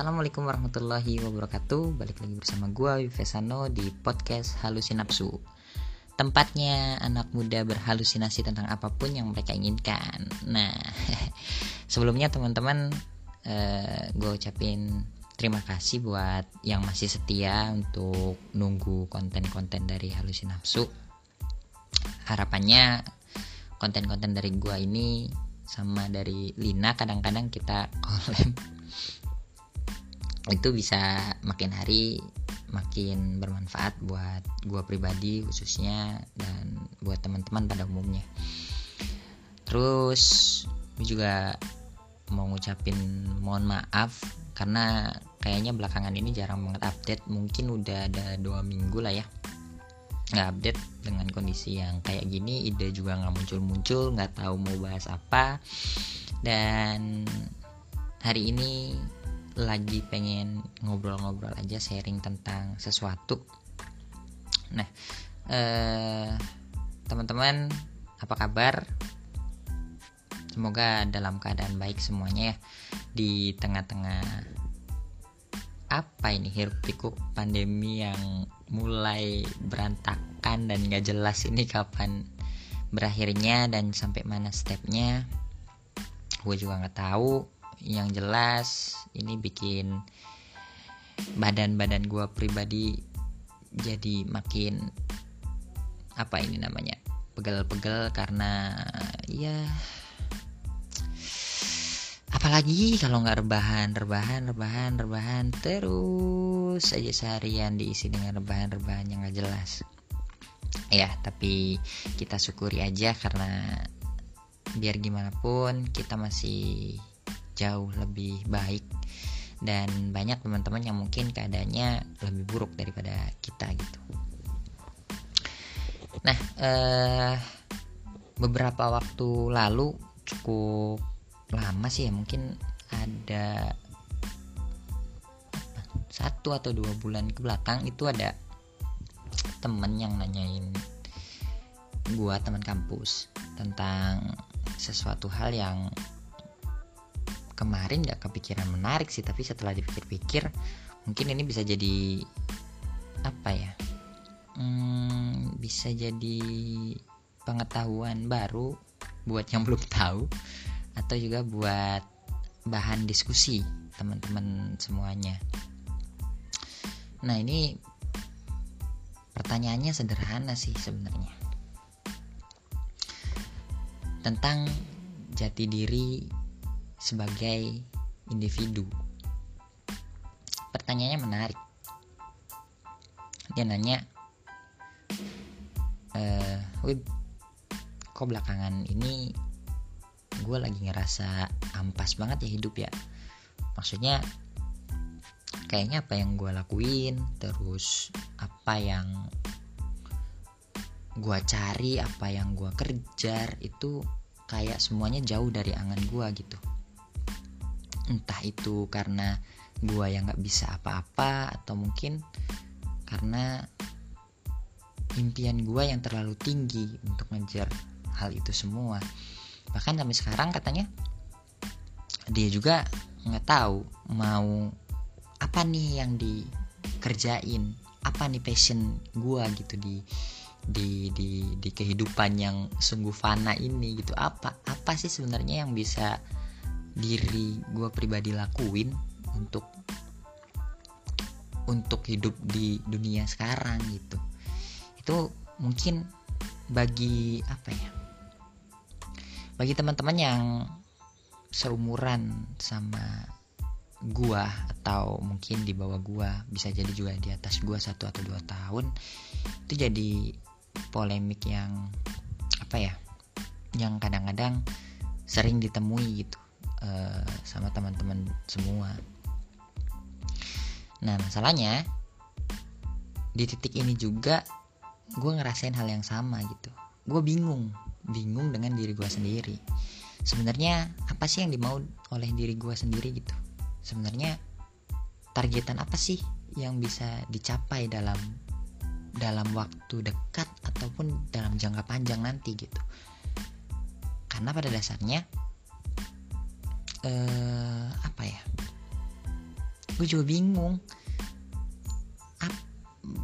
Assalamualaikum warahmatullahi wabarakatuh. Balik lagi bersama gue Vivesano di podcast Halusinapsu. Tempatnya anak muda berhalusinasi tentang apa pun yang mereka inginkan. Nah sebelumnya teman-teman uh, Gue ucapin terima kasih buat yang masih setia untuk nunggu konten-konten dari Halusinapsu. Harapannya konten-konten dari gue ini sama dari Lina kadang-kadang kita collab itu bisa makin hari makin bermanfaat buat gue pribadi khususnya dan buat teman-teman pada umumnya. Terus gue juga mau ngucapin mohon maaf karena kayaknya belakangan ini jarang banget update. Mungkin udah ada dua minggu lah ya nggak update dengan kondisi yang kayak gini. Ide juga nggak muncul-muncul nggak tahu mau bahas apa. Dan hari ini lagi pengen ngobrol-ngobrol aja sharing tentang sesuatu. Nah eh, teman-teman apa kabar? Semoga dalam keadaan baik semuanya ya. Di tengah-tengah apa ini hiruk pikuk pandemi yang mulai berantakan dan gak jelas ini kapan berakhirnya dan sampai mana stepnya gue juga nggak tahu yang jelas ini bikin badan-badan gue pribadi jadi makin apa ini namanya pegel-pegel karena ya apalagi kalau nggak rebahan rebahan rebahan rebahan terus aja seharian diisi dengan rebahan-rebahan yang nggak jelas. Ya tapi kita syukuri aja karena biar gimana pun kita masih jauh lebih baik dan banyak teman-teman yang mungkin keadaannya lebih buruk daripada kita gitu. Nah, eh, beberapa waktu lalu cukup lama sih ya mungkin ada satu atau dua bulan ke belakang itu ada temen yang nanyain gua teman kampus tentang sesuatu hal yang kemarin gak kepikiran menarik sih tapi setelah dipikir-pikir mungkin ini bisa jadi apa ya hmm, bisa jadi pengetahuan baru buat yang belum tahu atau juga buat bahan diskusi teman-teman semuanya. Nah ini pertanyaannya sederhana sih sebenarnya. Tentang jati diri sebagai individu. Pertanyaannya menarik. Dia nanya, eh, Wib, kok belakangan ini gue lagi ngerasa ampas banget ya hidup ya. Maksudnya kayaknya apa yang gue lakuin, terus apa yang gue cari, apa yang gue kerjar itu kayak semuanya jauh dari angan gue gitu entah itu karena gue yang nggak bisa apa-apa atau mungkin karena impian gue yang terlalu tinggi untuk ngejar hal itu semua. Bahkan sampai sekarang katanya dia juga nggak tahu mau apa nih yang dikerjain apa nih passion gue gitu di di di di kehidupan yang sungguh fana ini gitu. Apa apa sih sebenarnya yang bisa diri gue pribadi lakuin untuk untuk hidup di dunia sekarang gitu. Itu mungkin bagi apa ya bagi teman-teman yang seumuran sama gua atau mungkin di bawah gua bisa jadi juga di atas gua satu atau dua tahun itu jadi polemik yang apa ya yang kadang-kadang sering ditemui gitu uh, sama teman-teman semua. Nah masalahnya di titik ini juga gue ngerasain hal yang sama gitu. Gue bingung, bingung dengan diri gue sendiri. Sebenarnya apa sih yang dimau oleh diri gue sendiri gitu? Sebenarnya targetan apa sih yang bisa dicapai dalam dalam waktu dekat ataupun dalam jangka panjang nanti gitu? Karena pada dasarnya eh, apa ya? Gue juga bingung. Ap,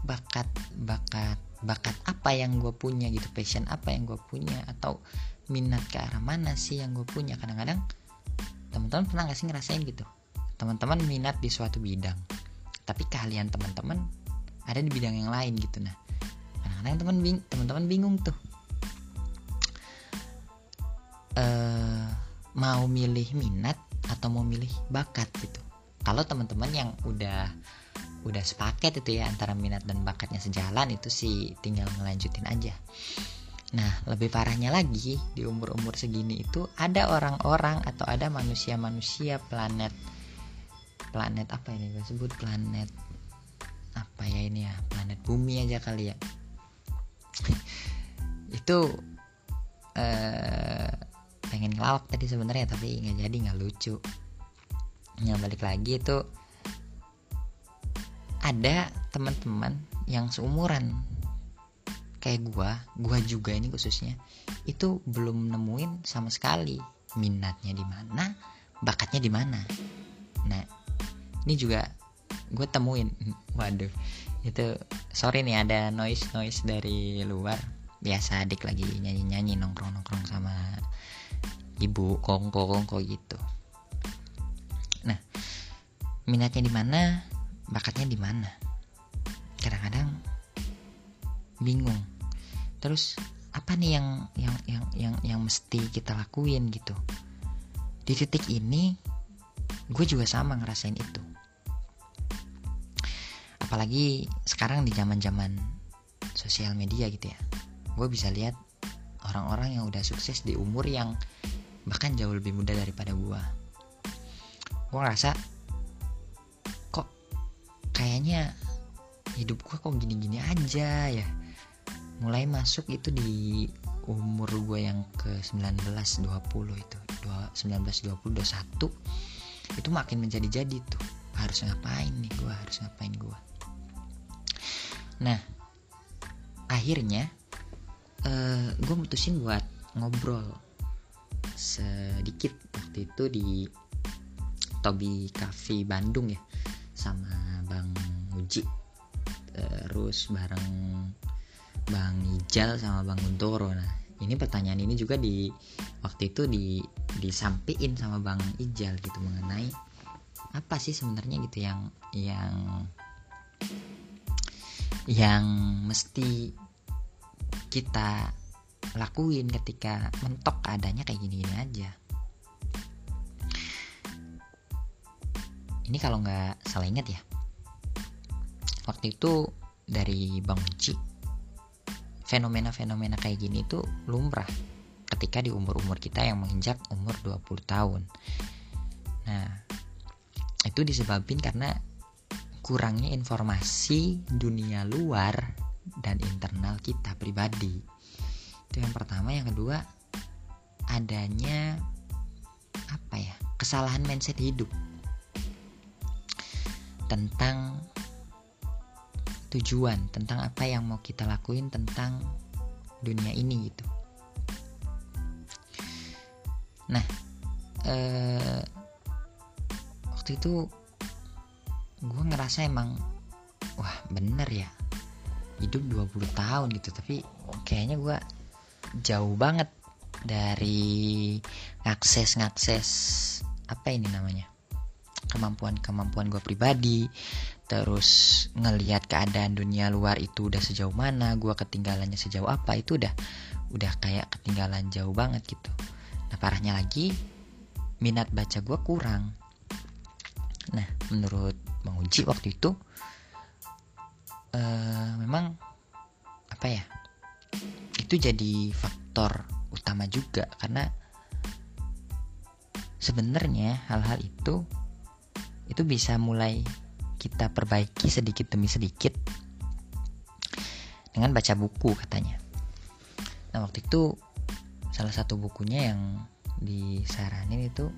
bakat bakat bakat apa yang gue punya gitu? Passion apa yang gue punya? Atau minat ke arah mana sih yang gue punya? Kadang-kadang teman-teman pernah gak sih ngerasain gitu? Teman-teman minat di suatu bidang tapi keahlian teman-teman ada di bidang yang lain gitu. Nah kadang-kadang teman bing teman-teman bingung tuh. Uh, mau milih minat atau mau milih bakat gitu. Kalau teman-teman yang udah udah sepaket itu ya antara minat dan bakatnya sejalan itu sih tinggal ngelanjutin aja. Nah lebih parahnya lagi di umur-umur segini itu ada orang-orang atau ada manusia-manusia planet planet apa ini gue sebut? Planet apa ya ini ya? Planet bumi aja kali ya. Itu eh, pengen ngelawak tadi sebenarnya tapi nggak jadi nggak lucu. Yang balik lagi itu ada teman-teman yang seumuran. Kayak gua gua juga ini khususnya itu belum nemuin sama sekali minatnya di mana bakatnya di mana. Nah ini juga gue temuin. Waduh itu sorry nih ada noise noise dari luar. Biasa adik lagi nyanyi nyanyi nongkrong nongkrong sama ibu kongko kongko gitu. Nah minatnya di mana bakatnya di mana? Kadang-kadang bingung. Terus apa nih yang yang yang yang yang mesti kita lakuin gitu? Di titik ini gue juga sama ngerasain itu. Apalagi sekarang di zaman zaman sosial media gitu ya. Gue bisa lihat orang-orang yang udah sukses di umur yang bahkan jauh lebih muda daripada gue gue ngerasa kayaknya hidup gue kok gini-gini aja ya. Mulai masuk itu di umur gue yang ke 19 20 itu. 19 20 21 itu makin menjadi-jadi tuh. Harus ngapain nih gue harus ngapain gue nah akhirnya uh, gue mutusin buat ngobrol sedikit. Waktu itu di Tobi Cafe Bandung ya sama Bang Uji. Terus bareng Bang Ijal sama Bang Guntoro nah ini pertanyaan ini juga di waktu itu di disampaikan sama Bang Ijal gitu mengenai apa sih sebenarnya gitu yang yang yang mesti kita lakuin ketika mentok adanya kayak gini-gini aja. Ini kalau nggak salah ingat ya. Waktu itu dari Bang Uci fenomena-fenomena kayak gini tuh lumrah ketika di umur-umur kita yang menginjak umur 20 tahun. Nah itu disebabkan karena kurangnya informasi dunia luar dan internal kita pribadi itu yang pertama. Yang kedua adanya apa ya kesalahan mindset hidup tentang tujuan tentang apa yang mau kita lakuin tentang dunia ini gitu. Nah eh, waktu itu gue ngerasa emang wah bener ya hidup 20 tahun gitu. Tapi kayaknya gue jauh banget dari ngakses ngakses apa ini namanya kemampuan-kemampuan gue pribadi terus ngelihat keadaan dunia luar itu udah sejauh mana gue ketinggalannya sejauh apa itu udah udah kayak ketinggalan jauh banget gitu. Nah parahnya lagi minat baca gue kurang. Nah menurut Bang Uji waktu itu uh, memang apa ya itu jadi faktor utama juga karena sebenarnya hal-hal itu itu bisa mulai kita perbaiki sedikit demi sedikit dengan baca buku katanya. Nah waktu itu salah satu bukunya yang disaranin itu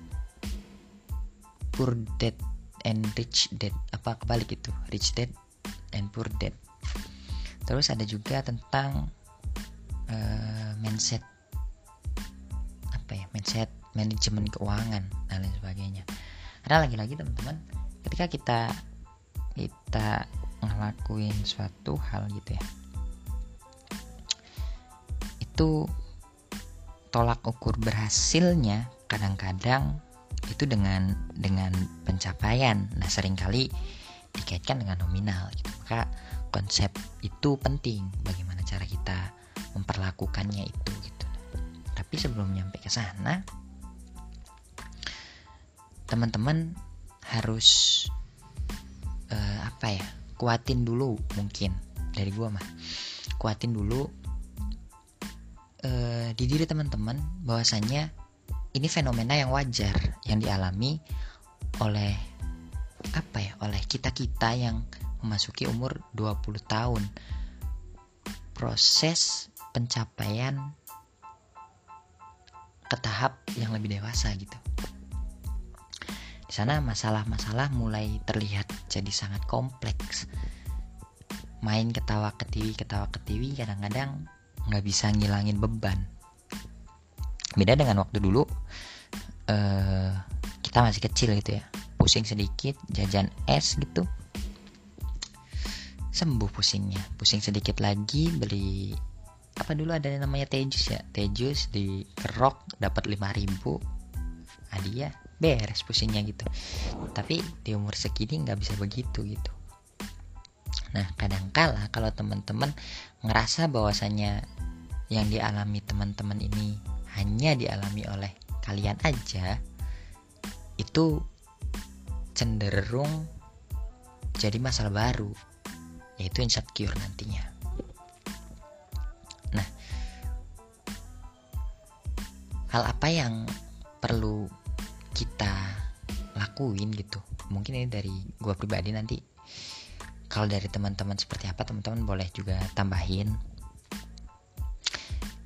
Poor Dad and Rich Dad apa kebalik itu Rich Dad and Poor Dad. Terus ada juga tentang uh, mindset apa ya mindset manajemen keuangan dan lain sebagainya. Karena lagi-lagi teman-teman ketika kita kita ngelakuin suatu hal gitu ya itu tolak ukur berhasilnya kadang-kadang itu dengan dengan pencapaian nah sering kali dikaitkan dengan nominal gitu maka konsep itu penting bagaimana cara kita memperlakukannya itu gitu. Tapi sebelum nyampe ke sana teman-teman harus uh, apa ya kuatin dulu mungkin dari gua mah. Kuatin dulu uh, di diri teman-teman bahwasanya ini fenomena yang wajar yang dialami oleh apa ya oleh kita-kita yang memasuki umur 20 tahun. Proses pencapaian ke tahap yang lebih dewasa gitu. Di sana masalah-masalah mulai terlihat jadi sangat kompleks. Main ketawa ketiwi ketawa ketiwi kadang-kadang nggak bisa ngilangin beban. Beda dengan waktu dulu uh, kita masih kecil gitu ya. Pusing sedikit jajan es gitu sembuh pusingnya. Pusing sedikit lagi beli apa dulu ada yang namanya tejus ya? Tejus di kerok dapat 5000 hadiah beres pusingnya gitu. Tapi di umur segini nggak bisa begitu gitu. Nah kadangkala kalau teman-teman ngerasa bahwasanya yang dialami teman-teman ini hanya dialami oleh kalian aja itu cenderung jadi masalah baru yaitu insecure nantinya hal apa yang perlu kita lakuin gitu. Mungkin ini dari gue pribadi nanti. Kalau dari teman-teman seperti apa teman-teman boleh juga tambahin.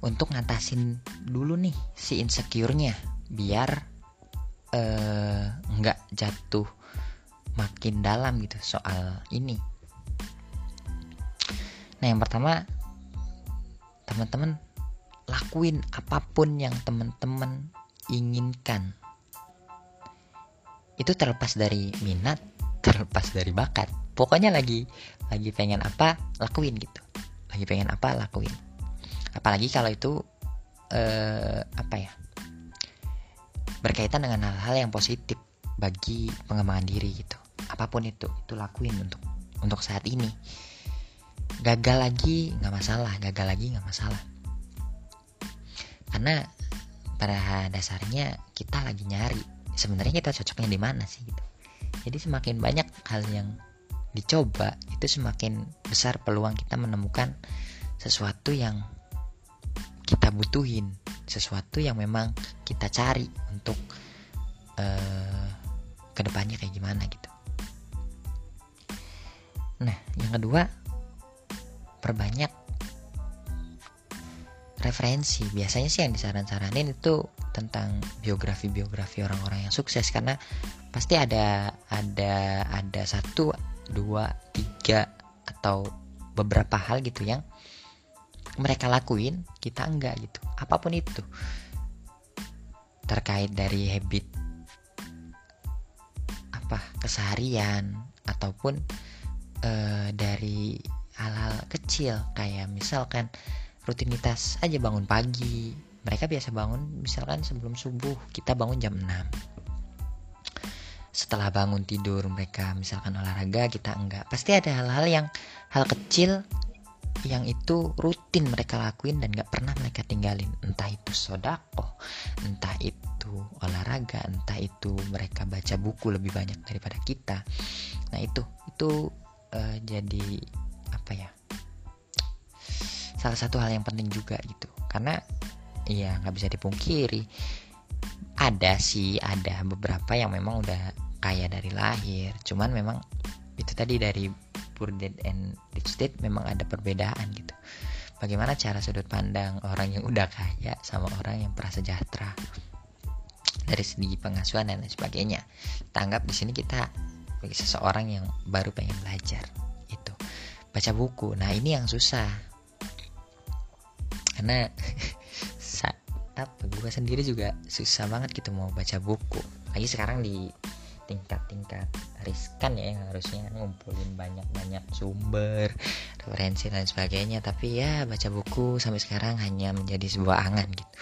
Untuk ngatasin dulu nih si insecure-nya biar eh, nggak uh, jatuh makin dalam gitu soal ini. Nah yang pertama teman-teman lakuin apa pun yang teman-teman inginkan. Itu terlepas dari minat terlepas dari bakat. Pokoknya lagi lagi pengen apa lakuin gitu. Lagi pengen apa lakuin. Apalagi kalau itu eh, apa ya berkaitan dengan hal-hal yang positif bagi pengembangan diri gitu. Apa pun itu itu lakuin untuk untuk saat ini. Gagal lagi nggak masalah. Gagal lagi nggak masalah karena pada dasarnya kita lagi nyari sebenarnya kita cocoknya di mana sih gitu. Jadi semakin banyak hal yang dicoba itu semakin besar peluang kita menemukan sesuatu yang kita butuhin sesuatu yang memang kita cari untuk uh, ke depannya kayak gimana gitu. Nah yang kedua perbanyak referensi. Biasanya sih yang disaran-saranin itu tentang biografi-biografi orang-orang yang sukses karena pasti ada ada ada satu dua tiga atau beberapa hal gitu yang mereka lakuin kita enggak gitu. Apa pun itu terkait dari habit apa keseharian ataupun uh, dari hal-hal kecil. Kayak misalkan rutinitas aja bangun pagi. Mereka biasa bangun misalkan sebelum subuh kita bangun jam 6 setelah bangun tidur mereka misalkan olahraga kita enggak. Pasti ada hal-hal yang hal kecil yang itu rutin mereka lakuin dan gak pernah mereka tinggalin. Entah itu sodako entah itu olahraga entah itu mereka baca buku lebih banyak daripada kita. Nah itu itu uh, jadi apa ya salah satu hal yang penting juga gitu. Karena iya nggak bisa dipungkiri ada sih ada beberapa yang memang udah kaya dari lahir. Cuman memang itu tadi dari poor dad and rich dad memang ada perbedaan gitu. Bagaimana cara sudut pandang orang yang udah kaya sama orang yang prasejahtera? Dari segi pengasuhan dan lain sebagainya. Tanggap di sini kita bagi seseorang yang baru pengen belajar itu baca buku. Nah ini yang susah karena apa gue sendiri juga susah banget gitu mau baca buku. Lagi sekarang di tingkat-tingkat riskan ya yang harusnya ngumpulin banyak-banyak sumber referensi dan sebagainya. Tapi ya baca buku sampai sekarang hanya menjadi sebuah angan gitu.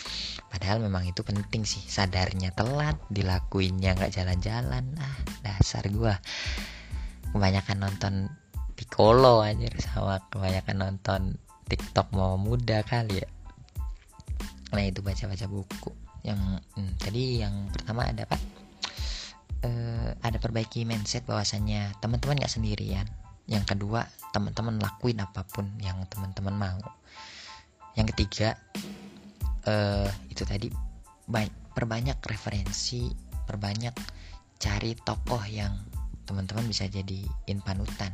Padahal memang itu penting sih sadarnya telat dilakuinnya nggak jalan-jalan. Ah dasar gua. Kebanyakan nonton Piccolo aja sama kebanyakan nonton TikTok mau muda kali ya. Nah itu baca-baca buku. Yang hmm, tadi yang pertama ada pak uh, ada perbaiki mindset bahwasannya teman-teman nggak sendirian. Yang kedua teman-teman lakuin apa pun yang teman-teman mau. Yang ketiga uh, itu tadi perbanyak referensi perbanyak cari tokoh yang teman-teman bisa jadiin panutan.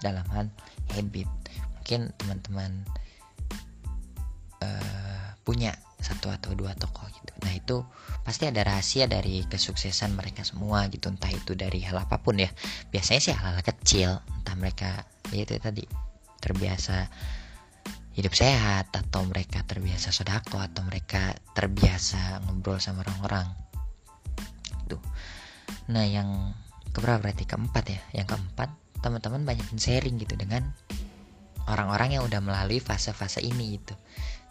Dalam hal habit mungkin teman-teman uh, punya satu atau dua tokoh gitu. Nah itu pasti ada rahasia dari kesuksesan mereka semua gitu entah itu dari hal apa pun ya. Biasanya sih hal-hal kecil entah mereka ya itu tadi terbiasa hidup sehat atau mereka terbiasa sodako atau mereka terbiasa ngobrol sama orang-orang. Tuh nah yang keberapa? Berarti keempat ya? Yang keempat teman-teman banyakin sharing gitu dengan orang-orang yang udah melalui fase-fase ini gitu.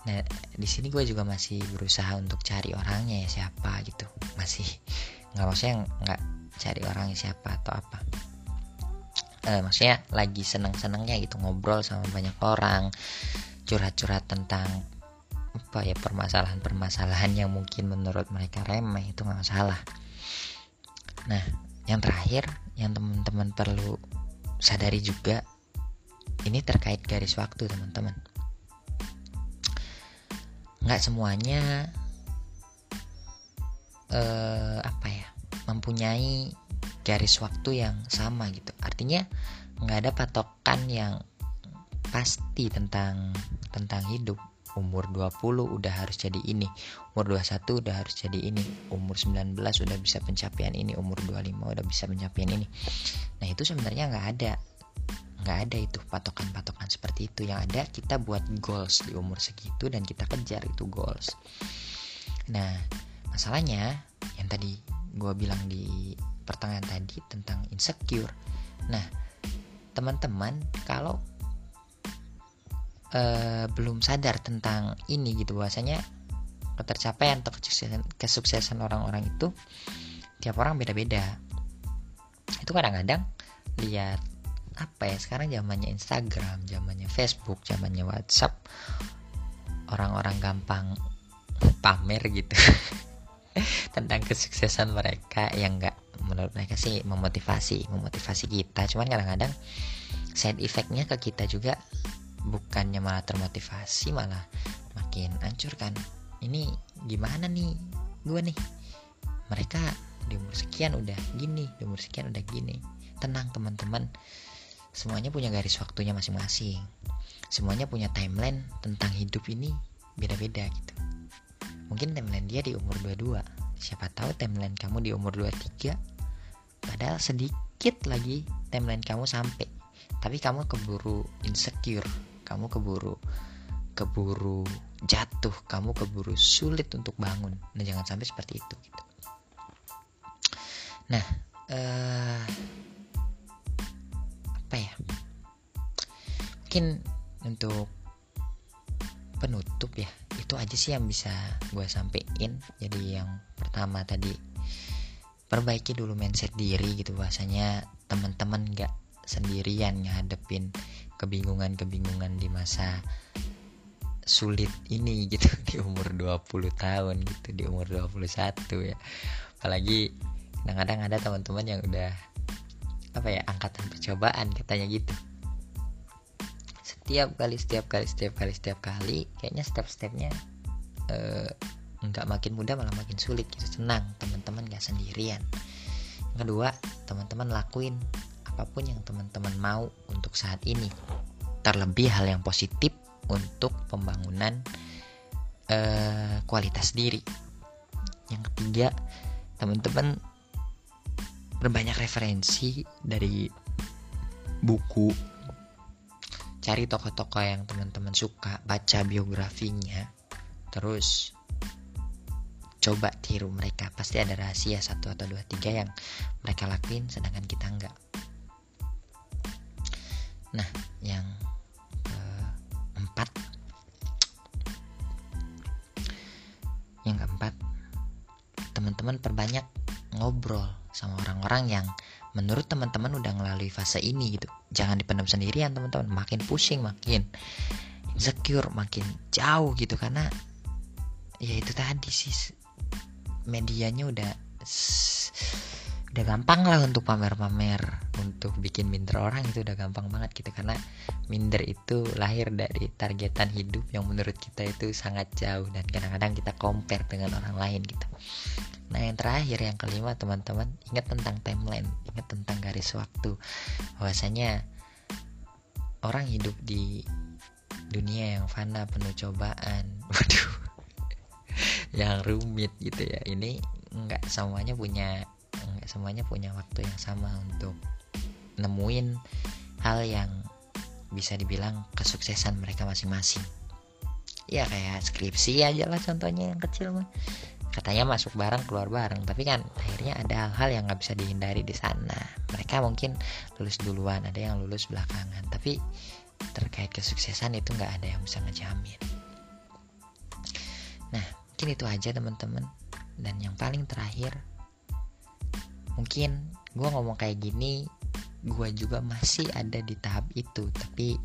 Nah di sini gue juga masih berusaha untuk cari orangnya ya siapa gitu. Masih nggak maksudnya nggak cari orangnya siapa atau apa. Eh, maksudnya lagi seneng-senengnya gitu ngobrol sama banyak orang curhat-curhat tentang apa ya permasalahan-permasalahan yang mungkin menurut mereka remeh itu nggak masalah. Nah yang terakhir yang teman-teman perlu sadari juga ini terkait garis waktu teman-teman. Nggak semuanya uh, apa ya mempunyai garis waktu yang sama gitu. Artinya nggak ada patokan yang pasti tentang tentang hidup. Umur 20 udah harus jadi ini umur 21 udah harus jadi ini umur 19 udah bisa pencapaian ini umur 25 udah bisa pencapaian ini. Nah itu sebenarnya nggak ada nggak ada itu patokan-patokan seperti itu. Yang ada kita buat goals di umur segitu dan kita kejar itu goals. Nah masalahnya yang tadi gue bilang di pertengahan tadi tentang insecure. Nah teman-teman kalau uh, belum sadar tentang ini gitu bahwasanya ketercapaian atau kesuksesan, kesuksesan orang-orang itu tiap orang beda-beda. Itu kadang-kadang lihat apa ya sekarang zamannya Instagram zamannya Facebook zamannya WhatsApp orang-orang gampang pamer gitu. Tentang kesuksesan mereka yang enggak menurut mereka sih memotivasi memotivasi kita. Cuman kadang-kadang side effectnya ke kita juga bukannya malah termotivasi malah makin hancur kan. Ini gimana nih gue nih? Mereka di umur sekian udah gini di umur sekian udah gini. Tenang teman-teman semuanya punya garis waktunya masing-masing. Semuanya punya timeline tentang hidup ini beda-beda gitu. Mungkin timeline dia di umur 22 siapa tahu timeline kamu di umur 23 padahal sedikit lagi timeline kamu sampai. Tapi kamu keburu insecure kamu keburu keburu jatuh kamu keburu sulit untuk bangun. Nah jangan sampai seperti itu gitu. Nah uh, apa ya? Mungkin untuk penutup ya itu aja sih yang bisa gue sampein. Jadi yang pertama tadi perbaiki dulu mindset diri gitu. Bahasanya teman-teman gak sendirian ngadepin kebingungan-kebingungan di masa sulit ini gitu. Di umur 20 tahun gitu di umur 21 ya. Apalagi kadang-kadang ada teman-teman yang udah apa ya angkatan percobaan katanya gitu. Setiap kali setiap kali setiap kali setiap kali kayaknya step-stepnya uh, nggak makin mudah malah makin sulit gitu. Tenang teman-teman gak sendirian. Yang kedua teman-teman lakuin apa pun yang teman-teman mau untuk saat ini. Terlebih hal yang positif untuk pembangunan uh, kualitas diri. Yang ketiga teman-teman berbanyak referensi dari buku. Cari tokoh-tokoh yang teman-teman suka baca biografinya. Terus coba tiru mereka. Pasti ada rahasia satu atau dua tiga yang mereka lakuin sedangkan kita enggak. Nah yang keempat. Yang keempat teman-teman perbanyak ngobrol sama orang-orang yang menurut teman-teman udah melalui fase ini gitu. Jangan dipendam sendirian teman-teman. Makin pusing makin insecure makin jauh gitu. Karena ya itu tadi sih medianya udah udah gampang lah untuk pamer-pamer untuk bikin minder orang itu udah gampang banget gitu. Karena minder itu lahir dari targetan hidup yang menurut kita itu sangat jauh dan kadang-kadang kita compare dengan orang lain gitu nah yang terakhir yang kelima teman-teman ingat tentang timeline ingat tentang garis waktu. Bahwasanya orang hidup di dunia yang fana penuh cobaan. Waduh yang rumit gitu ya. Ini nggak semuanya punya nggak semuanya punya waktu yang sama untuk nemuin hal yang bisa dibilang kesuksesan mereka masing-masing. Ya kayak skripsi aja lah contohnya yang kecil mah katanya masuk bareng keluar bareng tapi kan akhirnya ada hal-hal yang nggak bisa dihindari di sana. Mereka mungkin lulus duluan ada yang lulus belakangan. Tapi terkait kesuksesan itu nggak ada yang bisa ngejamin. Nah mungkin itu aja teman-teman. Dan yang paling terakhir mungkin gue ngomong kayak gini gue juga masih ada di tahap itu. Tapi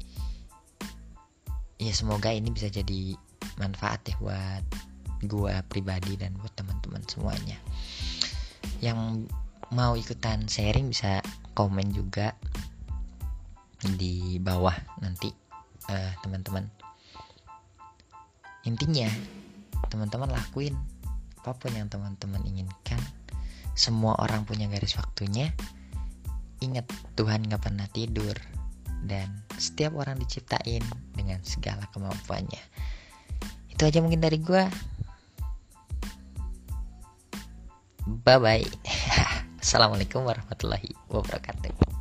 ya semoga ini bisa jadi manfaat ya buat gue pribadi dan buat teman-teman semuanya. Yang mau ikutan sharing bisa komen juga di bawah nanti uh, teman-teman. Intinya teman-teman lakuin apa pun yang teman-teman inginkan. Semua orang punya garis waktunya. Ingat Tuhan gak pernah tidur. Dan setiap orang diciptain dengan segala kemampuannya. Itu aja mungkin dari gue bye bye assalamualaikum warahmatullahi wabarakatuh